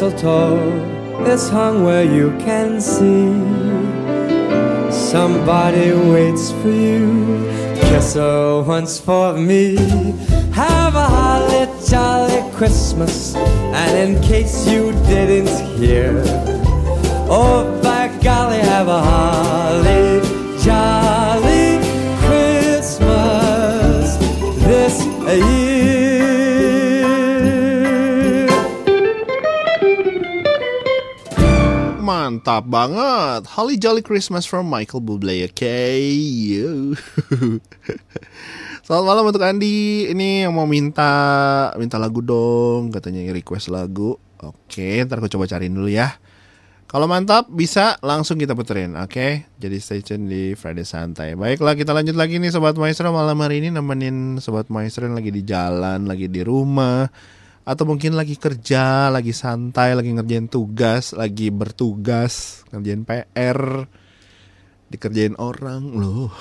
Mistletoe is hung where you can see. Somebody waits for you. Kiss her once for me. Have a holly jolly Christmas. And in case you didn't hear, oh, by golly, have a holly jolly Christmas this year. Mantap banget. Holly Jolly Christmas from Michael Bublé. Oke. Yo. [laughs] Selamat malam untuk Andi. Ini yang mau minta minta lagu dong, katanya request lagu. Oke, ntar aku coba cariin dulu ya. Kalau mantap bisa langsung kita puterin, oke? Jadi stay tune di Friday Santai. Baiklah, kita lanjut lagi nih Sobat Maestro malam hari ini nemenin Sobat Maestro yang lagi di jalan, lagi di rumah, atau mungkin lagi kerja, lagi santai, lagi ngerjain tugas, lagi bertugas, ngerjain PR, dikerjain orang loh.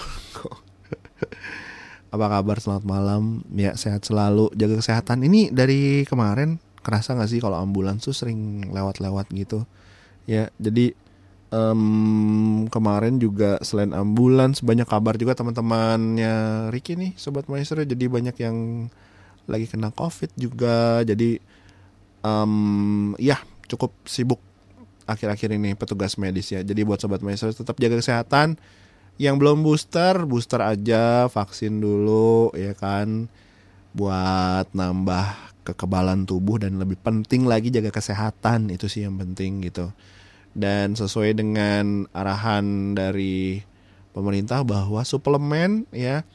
[laughs] Apa kabar? Selamat malam. Ya sehat selalu, jaga kesehatan. Ini dari kemarin kerasa nggak sih kalau ambulans tuh sering lewat-lewat gitu? Ya jadi em, kemarin juga selain ambulans banyak kabar juga teman-temannya Ricky nih, sobat maestro. Jadi banyak yang lagi kena covid juga. Jadi em, ya cukup sibuk akhir-akhir ini petugas medis ya. Jadi buat sobat maestro tetap jaga kesehatan. Yang belum booster, booster aja, vaksin dulu ya kan. Buat nambah kekebalan tubuh dan lebih penting lagi jaga kesehatan itu sih yang penting gitu. Dan sesuai dengan arahan dari pemerintah bahwa suplemen ya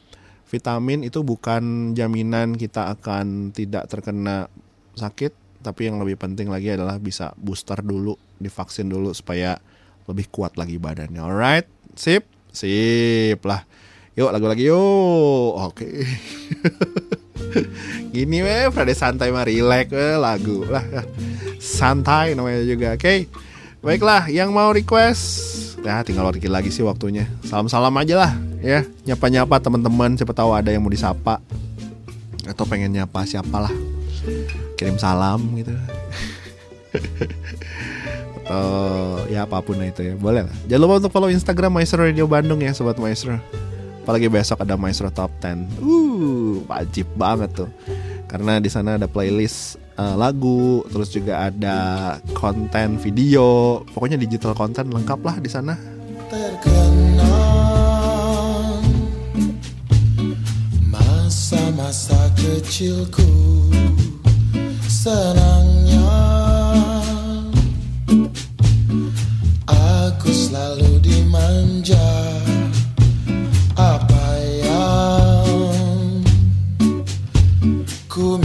vitamin itu bukan jaminan kita akan tidak terkena sakit, tapi yang lebih penting lagi adalah bisa booster dulu, divaksin dulu supaya lebih kuat lagi badannya. Alright, sip, sip lah. Yuk lagu lagi yuk. Oke. [laughs] Gini weh, Friday santai mah relax weh, lagu lah. Santai namanya juga. Oke. Baiklah, yang mau request ya tinggal dikit lagi sih waktunya. Salam-salam aja lah ya. Nyapa-nyapa teman-teman siapa tahu ada yang mau disapa atau pengen nyapa siapalah. Kirim salam gitu. [laughs] atau ya apa pun itu ya boleh lah jangan lupa untuk follow Instagram Maestro Radio Bandung ya sobat Maestro apalagi besok ada Maestro Top 10 uh wajib banget tuh karena di sana ada playlist eh, lagu terus juga ada konten video pokoknya digital konten lengkap lah di sana. Masa-masa kecilku senangnya. Aku selalu dimanja apa yang ku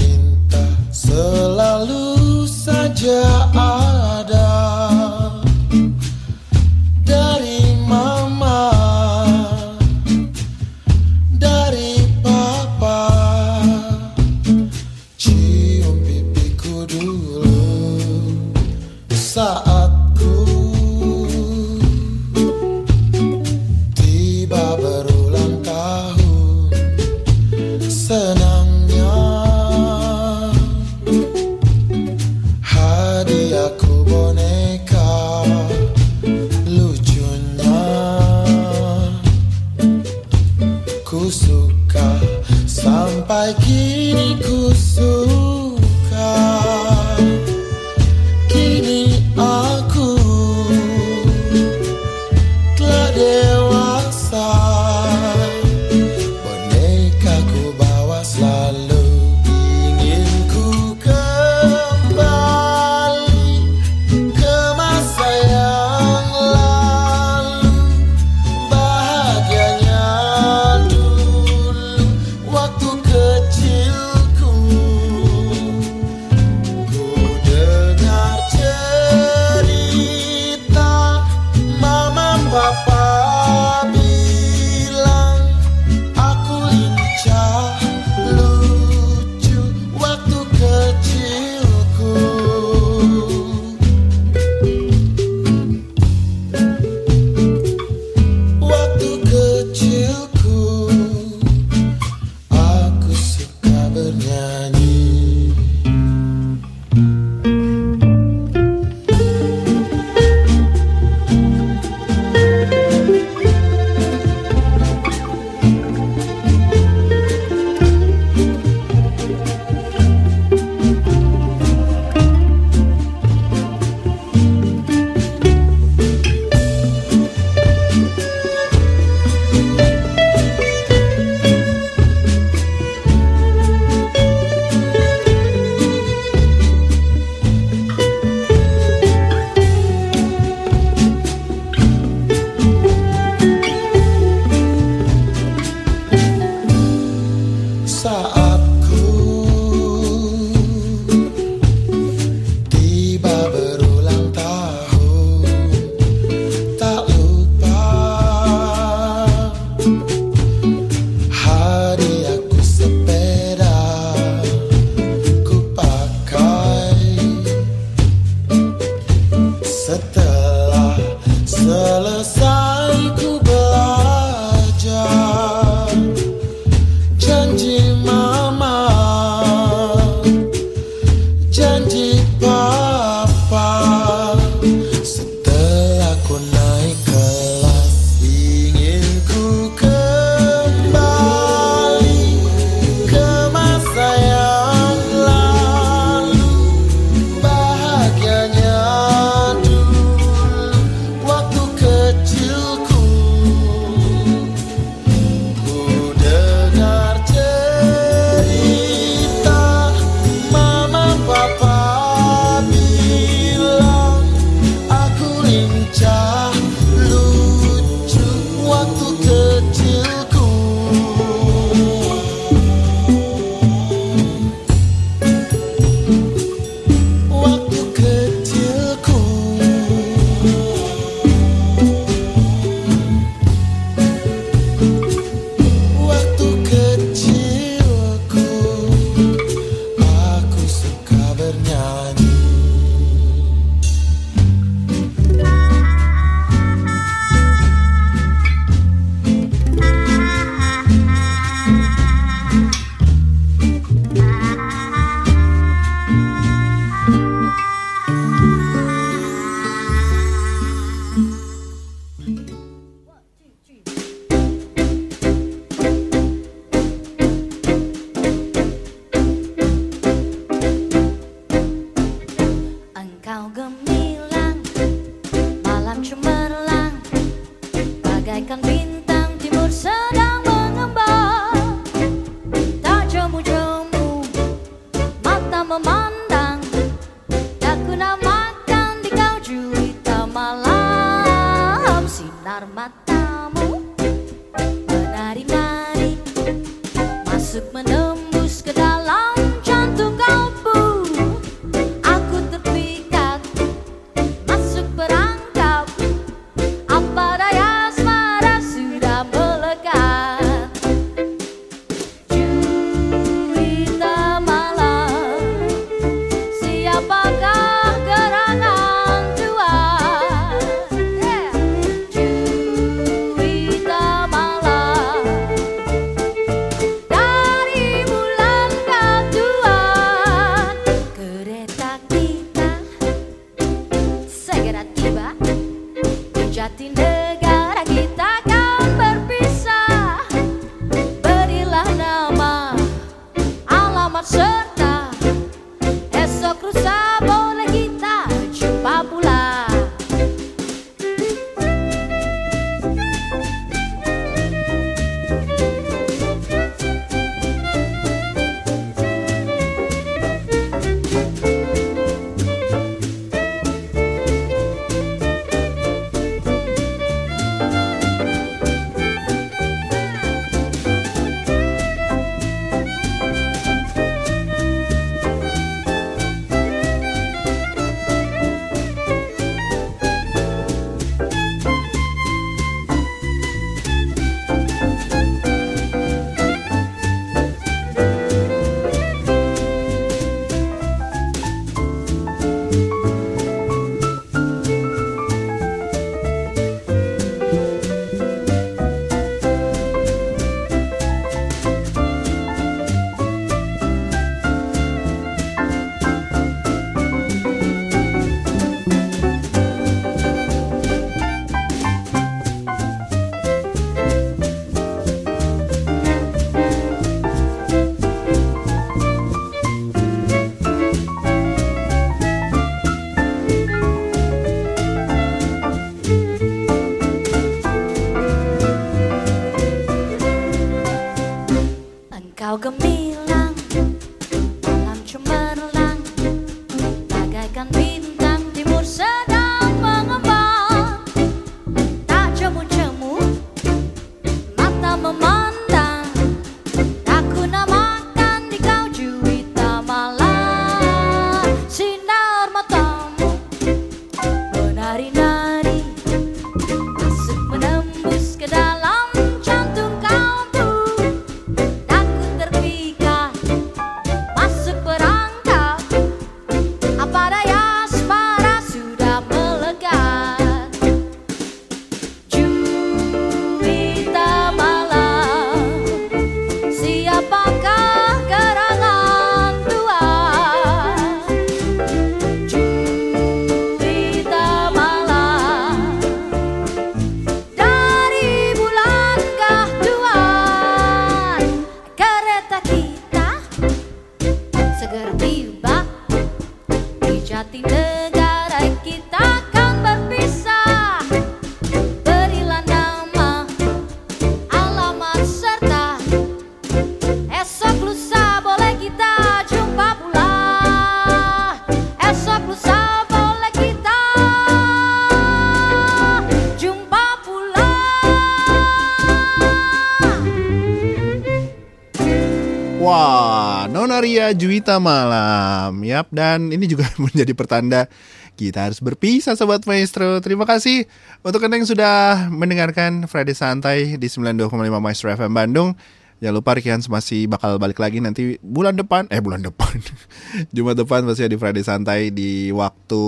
Juwita Malam. Yap, dan ini juga [laughs] menjadi pertanda kita harus berpisah Sobat Maestro. Terima kasih untuk Anda yang sudah mendengarkan Friday Santai di 92,5 Maestro FM Bandung. Jangan lupa Rikian masih bakal balik lagi nanti bulan depan. Eh bulan depan. [laughs] Jumat depan pasti di Friday Santai di waktu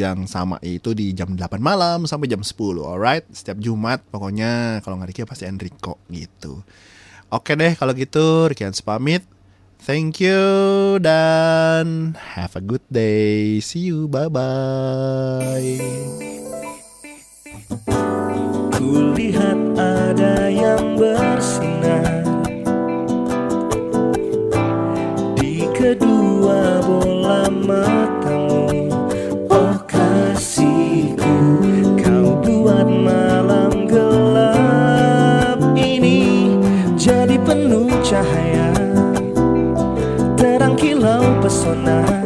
yang sama itu di jam 8 malam sampai jam 10. Alright, setiap Jumat pokoknya kalau nggak Riki pasti Enrico gitu. Oke deh kalau gitu Rikian pamit. Thank you dan have a good day. See you. Bye bye. Kulihat ada yang bersinar Di kedua bola matamu Oh kasihku Kau buat malam gelap ini Jadi penuh cahaya pesona